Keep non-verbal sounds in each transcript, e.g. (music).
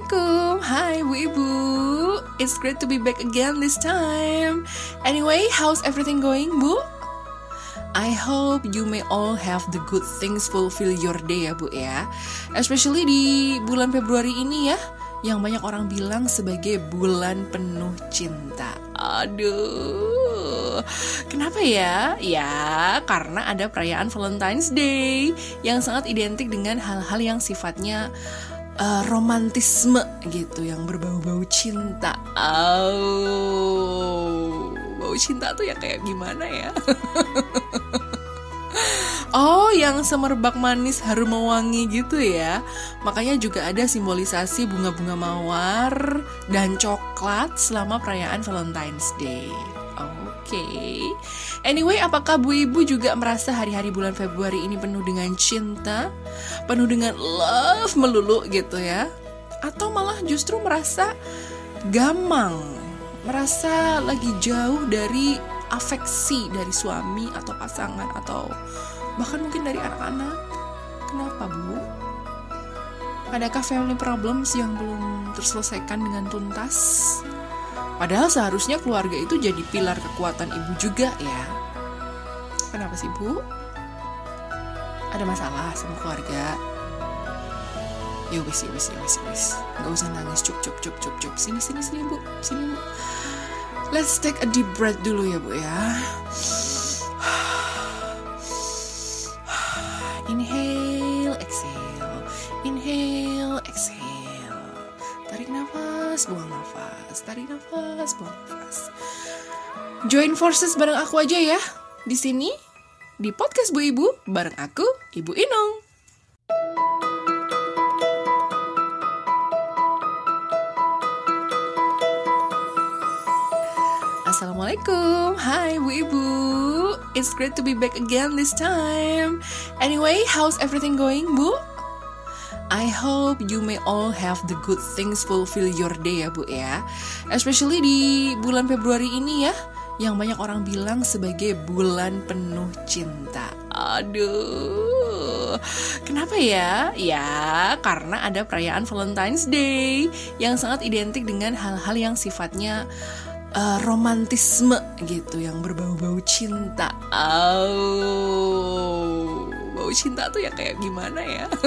Assalamualaikum, hai Bu Ibu. It's great to be back again this time. Anyway, how's everything going, Bu? I hope you may all have the good things fulfill your day ya Bu ya. Especially di bulan Februari ini ya, yang banyak orang bilang sebagai bulan penuh cinta. Aduh, kenapa ya? Ya, karena ada perayaan Valentine's Day yang sangat identik dengan hal-hal yang sifatnya uh, romantisme gitu yang berbau-bau cinta. Oh, bau cinta tuh ya kayak gimana ya? (laughs) Oh, yang semerbak manis harum mewangi gitu ya. Makanya juga ada simbolisasi bunga-bunga mawar dan coklat selama perayaan Valentine's Day. Okay. Anyway, apakah Bu Ibu juga merasa hari-hari bulan Februari ini penuh dengan cinta? Penuh dengan love melulu gitu ya? Atau malah justru merasa gamang? Merasa lagi jauh dari afeksi dari suami atau pasangan atau bahkan mungkin dari anak-anak. Kenapa, Bu? Adakah family problems yang belum terselesaikan dengan tuntas? Padahal seharusnya keluarga itu jadi pilar kekuatan ibu juga ya. Kenapa sih bu? Ada masalah sama keluarga? Ya wis, ya wis, ya wis, ya. Gak usah nangis, cup, cup, cup, cup, cup. Sini, sini, sini bu, sini bu. Let's take a deep breath dulu ya bu ya. Tarik nafas, buang nafas. Join forces bareng aku aja ya. Di sini di podcast Bu Ibu bareng aku, Ibu Inong. Assalamualaikum, hai Bu Ibu. It's great to be back again this time. Anyway, how's everything going, Bu? I hope you may all have the good things fulfill your day ya Bu ya. Especially di bulan Februari ini ya, yang banyak orang bilang sebagai bulan penuh cinta. Aduh, kenapa ya? Ya, karena ada perayaan Valentine's Day yang sangat identik dengan hal-hal yang sifatnya uh, romantisme gitu, yang berbau-bau cinta. Oh, bau cinta tuh ya kayak gimana ya? (laughs)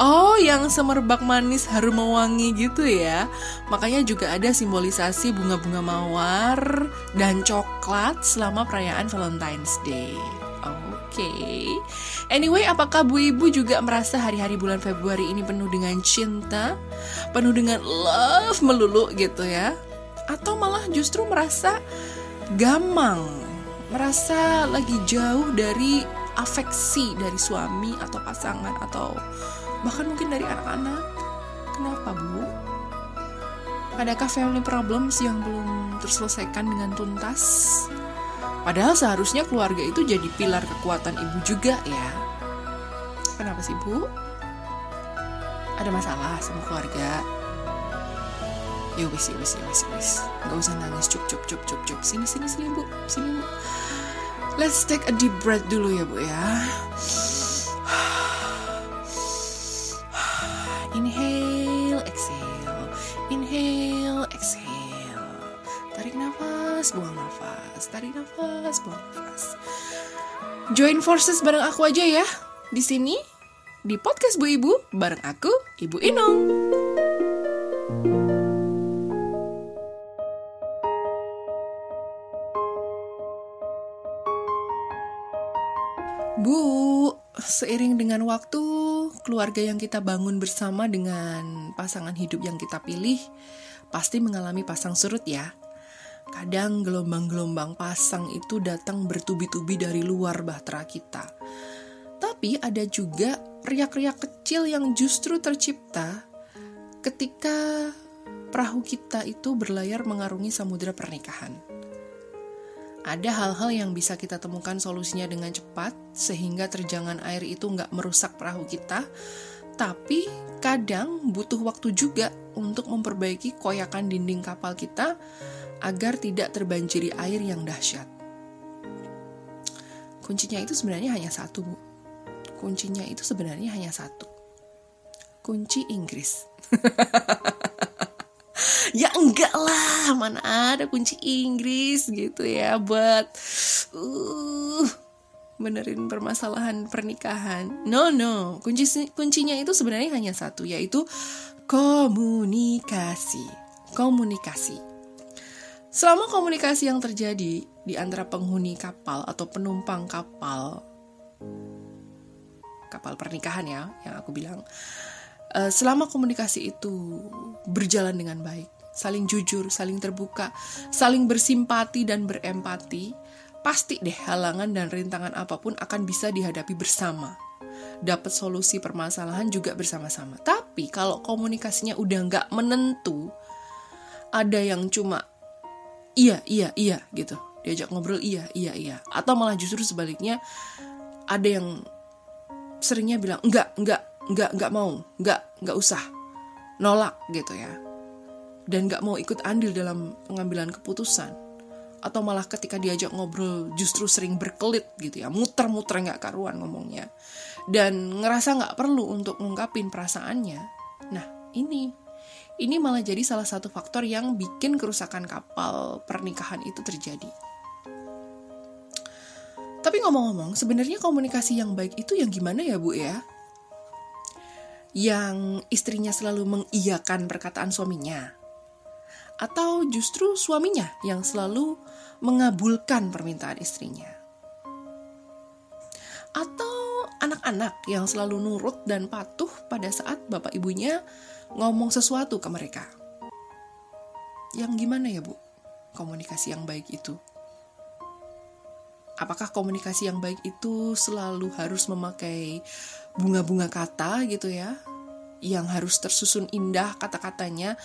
Oh, yang semerbak manis harum mewangi gitu ya. Makanya juga ada simbolisasi bunga-bunga mawar dan coklat selama perayaan Valentine's Day. Oke. Okay. Anyway, apakah Bu Ibu juga merasa hari-hari bulan Februari ini penuh dengan cinta? Penuh dengan love melulu gitu ya? Atau malah justru merasa gamang? Merasa lagi jauh dari afeksi dari suami atau pasangan atau bahkan mungkin dari anak-anak. Kenapa, Bu? Adakah family problems yang belum terselesaikan dengan tuntas? Padahal seharusnya keluarga itu jadi pilar kekuatan ibu juga ya. Kenapa sih, Bu? Ada masalah sama keluarga? Ya wis, ya wis, ya wis, wis. Gak usah nangis, cup, cup, cup, cup, cup. Sini, sini, sini, Bu. Sini, Bu. Let's take a deep breath dulu ya, Bu ya. Inhale, exhale. Inhale, exhale. Tarik nafas, buang nafas. Tarik nafas, buang nafas. Join forces bareng aku aja ya. Di sini di podcast Bu Ibu bareng aku, Ibu Inong. Seiring dengan waktu, keluarga yang kita bangun bersama dengan pasangan hidup yang kita pilih pasti mengalami pasang surut ya. Kadang gelombang-gelombang pasang itu datang bertubi-tubi dari luar bahtera kita. Tapi ada juga riak-riak kecil yang justru tercipta ketika perahu kita itu berlayar mengarungi samudera pernikahan. Ada hal-hal yang bisa kita temukan solusinya dengan cepat, sehingga terjangan air itu nggak merusak perahu kita, tapi kadang butuh waktu juga untuk memperbaiki koyakan dinding kapal kita agar tidak terbanjiri air yang dahsyat. Kuncinya itu sebenarnya hanya satu, Bu. Kuncinya itu sebenarnya hanya satu. kunci Inggris. (laughs) ya enggak lah, mana ada kunci Inggris gitu ya buat uh benerin permasalahan pernikahan. No, no. Kunci kuncinya itu sebenarnya hanya satu yaitu komunikasi. Komunikasi. Selama komunikasi yang terjadi di antara penghuni kapal atau penumpang kapal kapal pernikahan ya yang aku bilang uh, selama komunikasi itu berjalan dengan baik saling jujur saling terbuka saling bersimpati dan berempati pasti deh halangan dan rintangan apa pun akan bisa dihadapi bersama. Dapat solusi permasalahan juga bersama-sama. Tapi kalau komunikasinya udah nggak menentu ada yang cuma iya iya iya gitu. Diajak ngobrol iya iya iya. Atau malah justru sebaliknya ada yang seringnya bilang enggak enggak enggak enggak mau enggak enggak usah. Nolak gitu ya. Dan enggak mau ikut andil dalam pengambilan keputusan. Atau malah ketika diajak ngobrol justru sering berkelit gitu ya. Muter-muter nggak karuan ngomongnya. Dan ngerasa nggak perlu untuk ngungkapin perasaannya. Nah ini. Ini malah jadi salah satu faktor yang bikin kerusakan kapal pernikahan itu terjadi. Tapi ngomong-ngomong, sebenarnya komunikasi yang baik itu yang gimana ya Bu ya? Yang istrinya selalu mengiyakan perkataan suaminya? Atau justru suaminya yang selalu mengabulkan permintaan istrinya? Atau anak-anak yang selalu nurut dan patuh pada saat bapak ibunya ngomong sesuatu ke mereka? Yang gimana ya Bu? Komunikasi yang baik itu apakah komunikasi yang baik itu selalu harus memakai bunga-bunga kata gitu ya yang harus tersusun indah kata-katanya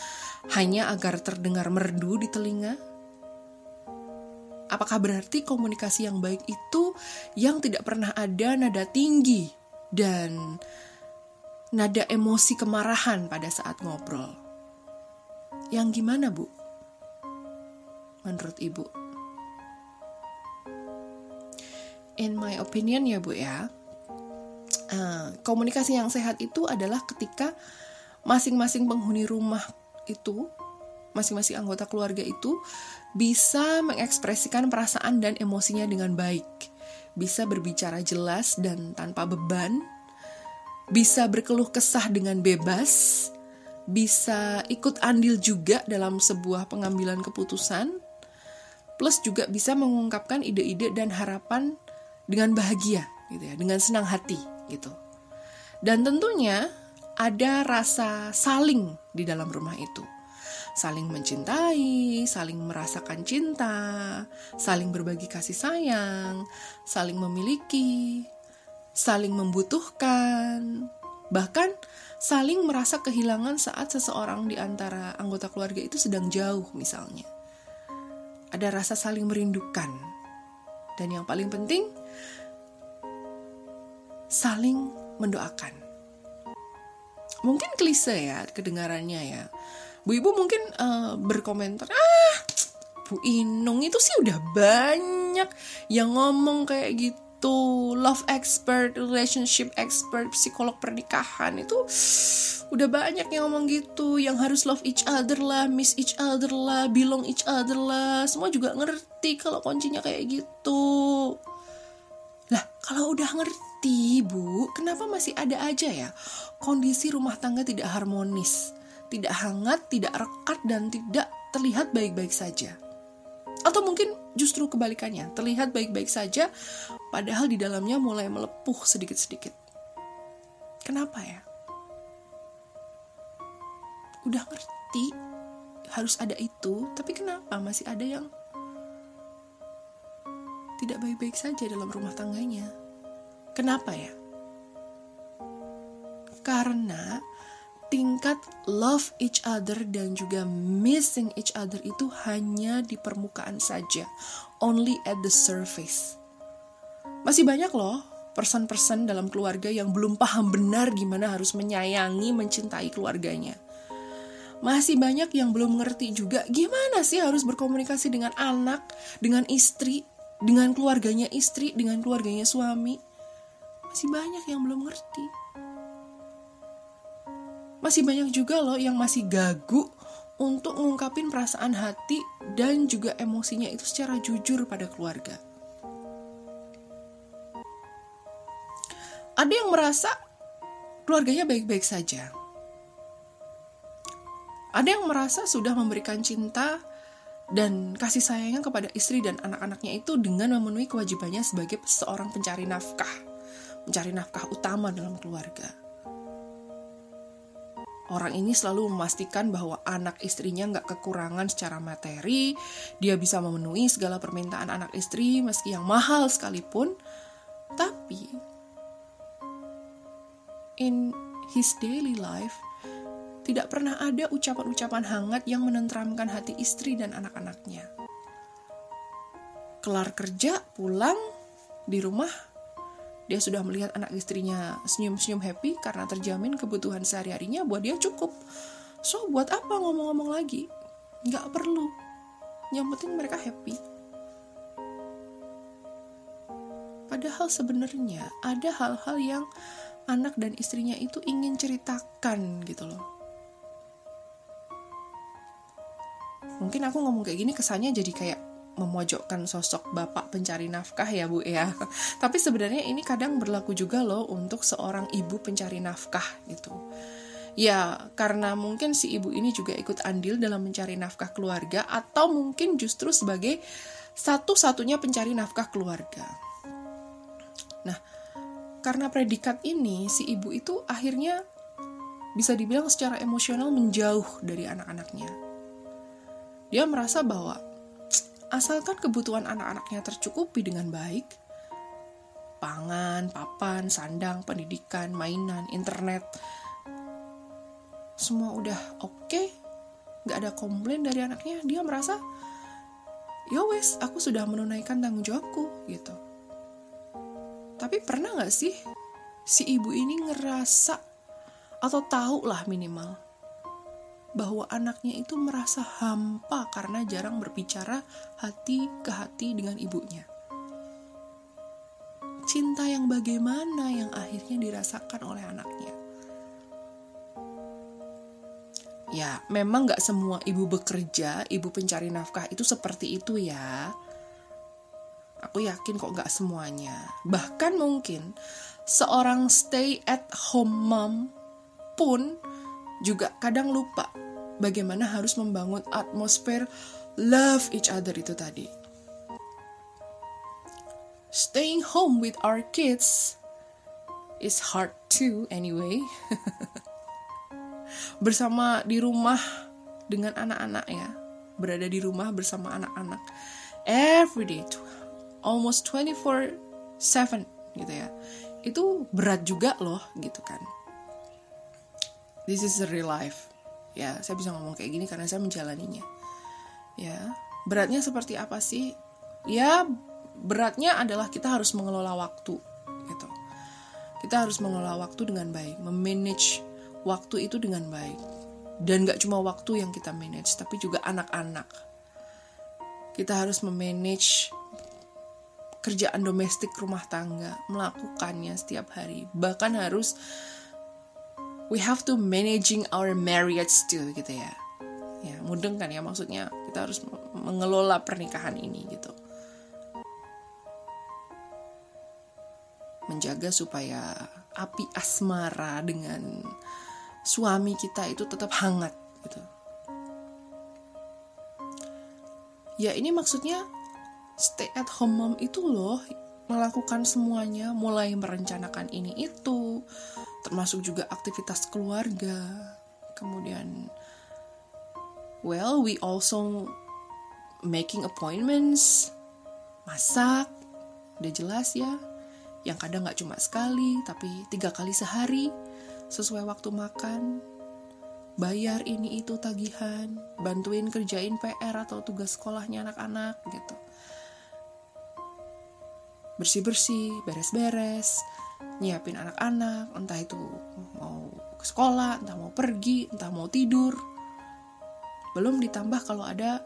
hanya agar terdengar merdu di telinga? Apakah berarti komunikasi yang baik itu yang tidak pernah ada nada tinggi dan nada emosi kemarahan pada saat ngobrol? Yang gimana bu? Menurut ibu in my opinion ya Bu ya, uh, komunikasi yang sehat itu adalah ketika masing-masing penghuni rumah itu, masing-masing anggota keluarga itu bisa mengekspresikan perasaan dan emosinya dengan baik, bisa berbicara jelas dan tanpa beban, bisa berkeluh kesah dengan bebas, bisa ikut andil juga dalam sebuah pengambilan keputusan, plus juga bisa mengungkapkan ide-ide dan harapan dengan bahagia gitu ya, dengan senang hati gitu. Dan tentunya ada rasa saling di dalam rumah itu. Saling mencintai, saling merasakan cinta, saling berbagi kasih sayang, saling memiliki, saling membutuhkan, bahkan saling merasa kehilangan saat seseorang di antara anggota keluarga itu sedang jauh misalnya. Ada rasa saling merindukan. Dan yang paling penting, saling mendoakan. Mungkin klise ya kedengarannya ya. Bu Ibu mungkin uh, berkomentar, ah Bu Inung itu sih udah banyak yang ngomong kayak gitu. Love expert, relationship expert, psikolog pernikahan itu udah banyak yang ngomong gitu. Yang harus love each other lah, miss each other lah, belong each other lah. Semua juga ngerti kalau kuncinya kayak gitu. Lah, kalau udah ngerti, Bu, kenapa masih ada aja ya kondisi rumah tangga tidak harmonis, tidak hangat, tidak rekat, dan tidak terlihat baik-baik saja? Atau mungkin justru kebalikannya, terlihat baik-baik saja, padahal di dalamnya mulai melepuh sedikit-sedikit. Kenapa ya? Udah ngerti, harus ada itu, tapi kenapa masih ada yang tidak baik-baik saja dalam rumah tangganya. Kenapa ya? Karena tingkat love each other dan juga missing each other itu hanya di permukaan saja, only at the surface. Masih banyak loh person-person dalam keluarga yang belum paham benar gimana harus menyayangi, mencintai keluarganya. Masih banyak yang belum mengerti juga gimana sih harus berkomunikasi dengan anak, dengan istri, dengan keluarganya istri, dengan keluarganya suami. Masih banyak yang belum ngerti. Masih banyak juga loh yang masih gagu untuk ngungkapin perasaan hati dan juga emosinya itu secara jujur pada keluarga. Ada yang merasa keluarganya baik-baik saja. Ada yang merasa sudah memberikan cinta dan kasih sayangnya kepada istri dan anak-anaknya itu dengan memenuhi kewajibannya sebagai seorang pencari nafkah, mencari nafkah utama dalam keluarga. Orang ini selalu memastikan bahwa anak istrinya nggak kekurangan secara materi, dia bisa memenuhi segala permintaan anak istri meski yang mahal sekalipun, tapi in his daily life tidak pernah ada ucapan-ucapan hangat yang menenteramkan hati istri dan anak-anaknya. Kelar kerja, pulang, di rumah, dia sudah melihat anak istrinya senyum-senyum happy karena terjamin kebutuhan sehari-harinya buat dia cukup. So, buat apa ngomong-ngomong lagi? Nggak perlu. Yang penting mereka happy. Padahal sebenarnya ada hal-hal yang anak dan istrinya itu ingin ceritakan gitu loh mungkin aku ngomong kayak gini kesannya jadi kayak memojokkan sosok bapak pencari nafkah ya bu ya. (laughs) Tapi sebenarnya ini kadang berlaku juga loh untuk seorang ibu pencari nafkah gitu. Ya karena mungkin si ibu ini juga ikut andil dalam mencari nafkah keluarga atau mungkin justru sebagai satu-satunya pencari nafkah keluarga. Nah karena predikat ini si ibu itu akhirnya bisa dibilang secara emosional menjauh dari anak-anaknya. Dia merasa bahwa asalkan kebutuhan anak-anaknya tercukupi dengan baik, pangan, papan, sandang, pendidikan, mainan, internet, semua udah oke, okay, gak ada komplain dari anaknya, dia merasa, ya wes, aku sudah menunaikan tanggung jawabku, gitu. Tapi pernah gak sih si ibu ini ngerasa atau tahu lah minimal bahwa anaknya itu merasa hampa karena jarang berbicara hati ke hati dengan ibunya. Cinta yang bagaimana yang akhirnya dirasakan oleh anaknya. Ya, memang gak semua ibu bekerja, ibu pencari nafkah itu seperti itu ya. Aku yakin kok gak semuanya. Bahkan mungkin seorang stay at home mom pun juga kadang lupa bagaimana harus membangun atmosfer love each other itu tadi. Staying home with our kids is hard too anyway. (laughs) Bersama di rumah dengan anak-anak ya, berada di rumah bersama anak-anak every day, almost 24/7 gitu ya. Itu berat juga loh gitu kan. This is real life ya saya bisa ngomong kayak gini karena saya menjalaninya. Ya beratnya seperti apa sih? Ya beratnya adalah kita harus mengelola waktu gitu. Kita harus mengelola waktu dengan baik memanage waktu itu dengan baik. Dan gak cuma waktu yang kita manage tapi juga anak-anak. Kita harus memanage kerjaan domestik rumah tangga melakukannya setiap hari. Bahkan harus we have to managing our marriage too gitu ya. Ya mudeng kan ya maksudnya kita harus mengelola pernikahan ini gitu. Menjaga supaya api asmara dengan suami kita itu tetap hangat gitu. Ya ini maksudnya stay at home mom itu loh melakukan semuanya mulai merencanakan ini itu termasuk juga aktivitas keluarga. Kemudian well, we also making appointments, masak, udah jelas ya. Yang kadang nggak cuma sekali, tapi tiga kali sehari, sesuai waktu makan, bayar ini itu tagihan, bantuin kerjain PR atau tugas sekolahnya anak-anak gitu. Bersih-bersih, beres-beres, nyiapin anak-anak, entah itu mau ke sekolah, entah mau pergi, entah mau tidur. Belum ditambah kalau ada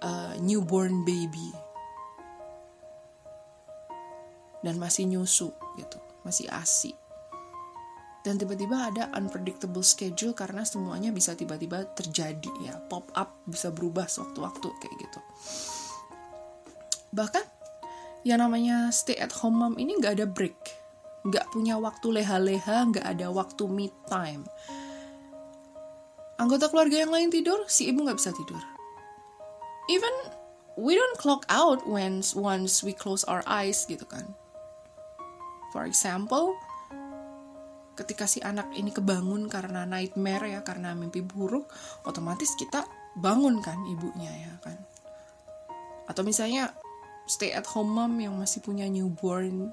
uh, newborn baby dan masih nyusu gitu, masih asi. dan tiba-tiba ada unpredictable schedule karena semuanya bisa tiba-tiba terjadi ya pop up bisa berubah sewaktu-waktu kayak gitu bahkan yang namanya stay at home mom ini nggak ada break. Nggak punya waktu leha-leha nggak ada waktu me time. Anggota keluarga yang lain tidur si ibu nggak bisa tidur. Even we don't clock out when once we close our eyes gitu kan. For example ketika si anak ini kebangun karena nightmare ya karena mimpi buruk otomatis kita bangun kan ibunya ya kan. Atau misalnya stay at home mom yang masih punya newborn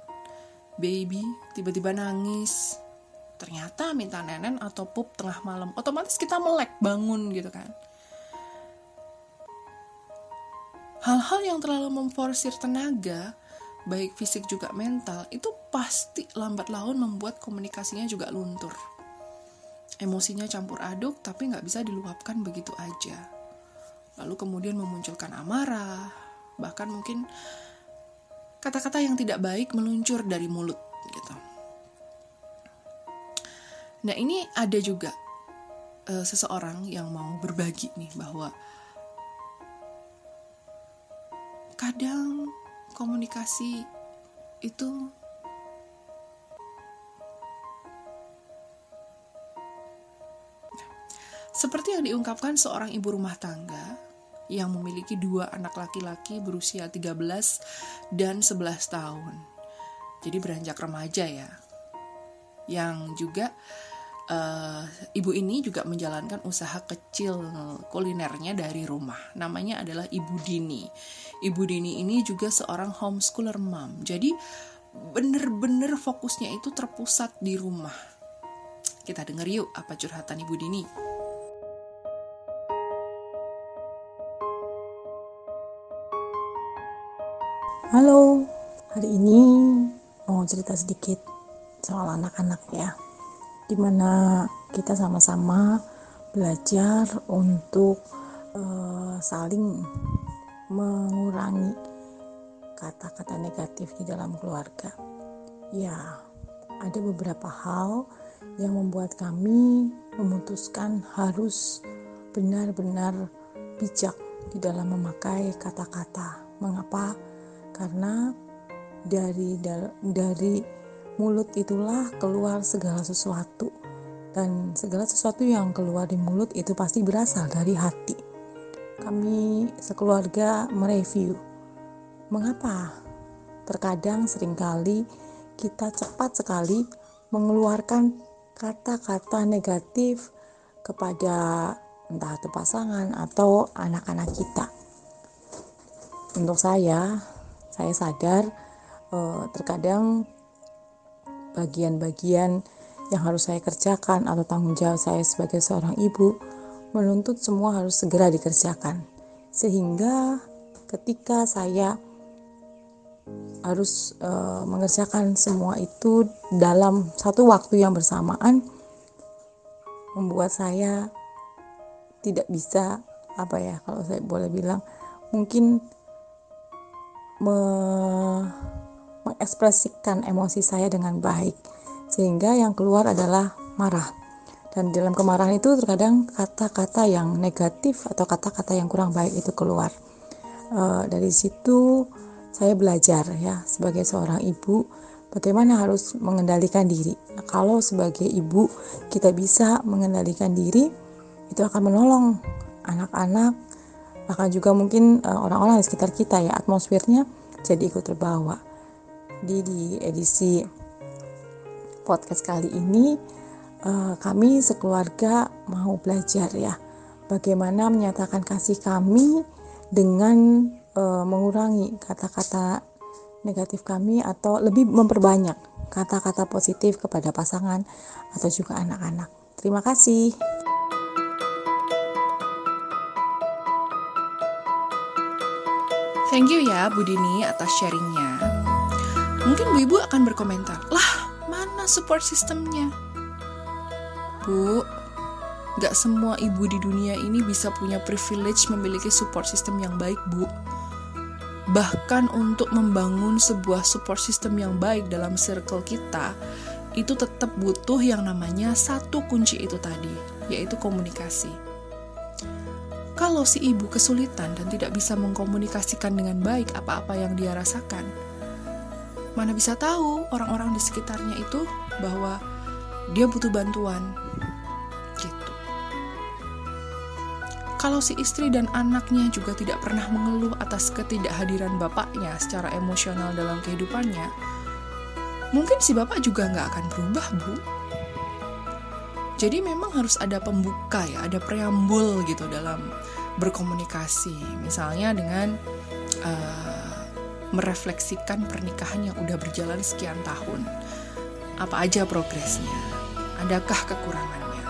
baby tiba-tiba nangis ternyata minta nenen atau pup tengah malam otomatis kita melek bangun gitu kan hal-hal yang terlalu memforsir tenaga baik fisik juga mental, itu pasti lambat laun membuat komunikasinya juga luntur. Emosinya campur aduk, tapi nggak bisa diluapkan begitu aja. Lalu kemudian memunculkan amarah, bahkan mungkin kata-kata yang tidak baik meluncur dari mulut gitu. Nah ini ada juga uh, seseorang yang mau berbagi nih bahwa kadang komunikasi itu seperti yang diungkapkan seorang ibu rumah tangga yang memiliki dua anak laki-laki berusia 13 dan 11 tahun. Jadi beranjak remaja ya. Yang juga uh, ibu ini juga menjalankan usaha kecil kulinernya dari rumah. Namanya adalah Ibu Dini. Ibu Dini ini juga seorang homeschooler mom. Jadi bener-bener fokusnya itu terpusat di rumah. Kita denger yuk apa curhatan Ibu Dini. Halo, hari ini mau cerita sedikit soal anak-anak ya di mana kita sama-sama belajar untuk uh, saling mengurangi kata-kata negatif di dalam keluarga. Ya, ada beberapa hal yang membuat kami memutuskan harus benar-benar bijak di dalam memakai kata-kata. Mengapa? Karena dari dari mulut itulah keluar segala sesuatu dan segala sesuatu yang keluar di mulut itu pasti berasal dari hati. Kami sekeluarga mereview mengapa terkadang sering kali kita cepat sekali mengeluarkan kata-kata negatif kepada entah itu pasangan atau anak-anak kita. Untuk saya, saya sadar eh, terkadang bagian-bagian yang harus saya kerjakan atau tanggung jawab saya sebagai seorang ibu menuntut semua harus segera dikerjakan. Sehingga ketika saya harus e, mengerjakan semua itu dalam satu waktu yang bersamaan membuat saya tidak bisa apa ya kalau saya boleh bilang mungkin me mengekspresikan emosi saya dengan baik sehingga yang keluar adalah marah. Dan dalam kemarahan itu terkadang kata-kata yang negatif atau kata-kata yang kurang baik itu keluar. E, dari situ saya belajar ya sebagai seorang ibu bagaimana harus mengendalikan diri. Nah, kalau sebagai ibu kita bisa mengendalikan diri itu akan menolong anak-anak bahkan juga mungkin e, orang-orang di sekitar kita ya atmosfernya jadi ikut terbawa di di edisi podcast kali ini uh, kami sekeluarga mau belajar ya bagaimana menyatakan kasih kami dengan uh, mengurangi kata-kata negatif kami atau lebih memperbanyak kata-kata positif kepada pasangan atau juga anak-anak. Terima kasih. Thank you ya Bu Dini atas sharingnya. Mungkin bu ibu akan berkomentar, lah mana support sistemnya? Bu, gak semua ibu di dunia ini bisa punya privilege memiliki support system yang baik, Bu. Bahkan untuk membangun sebuah support system yang baik dalam circle kita, itu tetap butuh yang namanya satu kunci itu tadi, yaitu komunikasi. Kalau si ibu kesulitan dan tidak bisa mengkomunikasikan dengan baik apa-apa yang dia rasakan, mana bisa tahu orang-orang di sekitarnya itu bahwa dia butuh bantuan. Gitu. Kalau si istri dan anaknya juga tidak pernah mengeluh atas ketidakhadiran bapaknya secara emosional dalam kehidupannya, mungkin si bapak juga nggak akan berubah, Bu. Jadi memang harus ada pembuka ya, ada preambul gitu dalam berkomunikasi. Misalnya dengan uh, merefleksikan pernikahan yang udah berjalan sekian tahun. Apa aja progresnya? Adakah kekurangannya?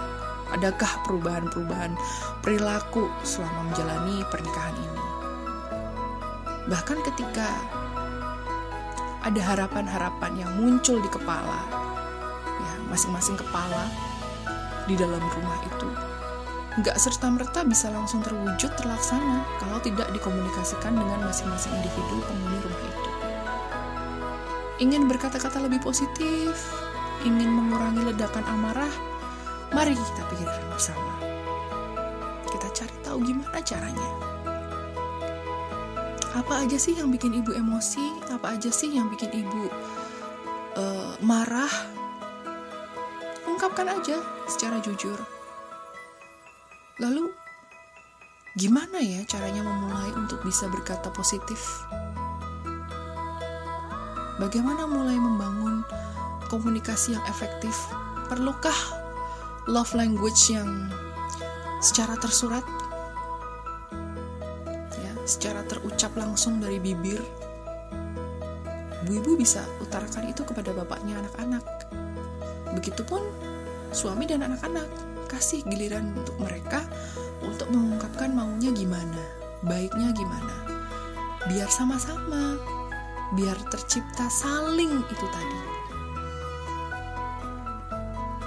Adakah perubahan-perubahan perilaku selama menjalani pernikahan ini? Bahkan ketika ada harapan-harapan yang muncul di kepala, ya masing-masing kepala di dalam rumah itu nggak serta-merta bisa langsung terwujud terlaksana kalau tidak dikomunikasikan dengan masing-masing individu penghuni rumah itu. Ingin berkata-kata lebih positif, ingin mengurangi ledakan amarah, mari kita pikirkan bersama. Kita cari tahu gimana caranya. Apa aja sih yang bikin ibu emosi? Apa aja sih yang bikin ibu uh, marah? Ungkapkan aja secara jujur Lalu, gimana ya caranya memulai untuk bisa berkata positif? Bagaimana mulai membangun komunikasi yang efektif? Perlukah love language yang secara tersurat? Ya, secara terucap langsung dari bibir. Bu-ibu bisa utarakan itu kepada bapaknya anak-anak. Begitupun suami dan anak-anak kasih giliran untuk mereka untuk mengungkapkan maunya gimana, baiknya gimana. Biar sama-sama, biar tercipta saling itu tadi.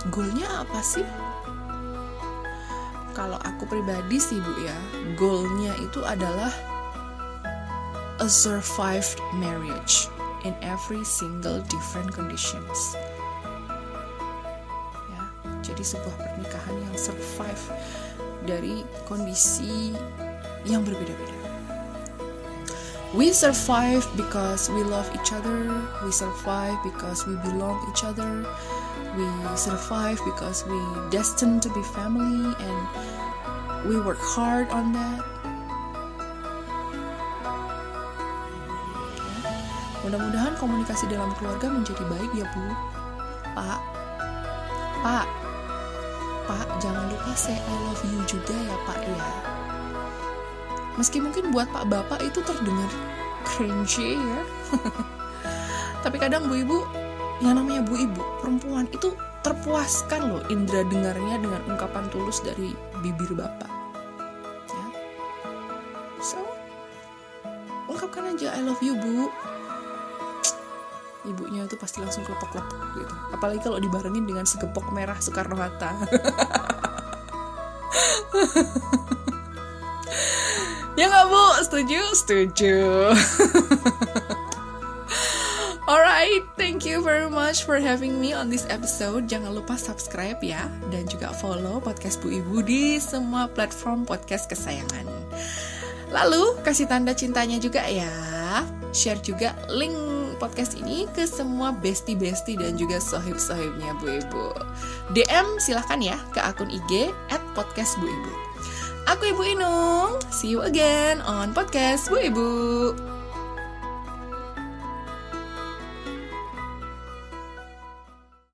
Goalnya apa sih? Kalau aku pribadi sih bu ya, goalnya itu adalah a survived marriage in every single different conditions jadi sebuah pernikahan yang survive dari kondisi yang berbeda-beda. We survive because we love each other. We survive because we belong each other. We survive because we destined to be family and we work hard on that. Mudah-mudahan komunikasi dalam keluarga menjadi baik ya Bu. Pak, Pak, Pak, jangan lupa say I love you juga ya Pak ya. Meski mungkin buat Pak Bapak itu terdengar cringy ya. (laughs) Tapi kadang Bu Ibu, yang namanya Bu Ibu, perempuan itu terpuaskan loh indera dengarnya dengan ungkapan tulus dari bibir Bapak. Ya. So, ungkapkan aja I love you Bu ibunya itu pasti langsung kelepek-kelepek gitu apalagi kalau dibarengin dengan segepok merah Soekarno Hatta (laughs) ya nggak bu setuju setuju (laughs) Alright, thank you very much for having me on this episode. Jangan lupa subscribe ya, dan juga follow podcast Bu Ibu di semua platform podcast kesayangan. Lalu, kasih tanda cintanya juga ya. Share juga link podcast ini ke semua bestie-bestie dan juga sohib-sohibnya Bu Ibu. DM silahkan ya ke akun IG at podcast Bu Ibu. Aku Ibu Inung, see you again on podcast Bu Ibu.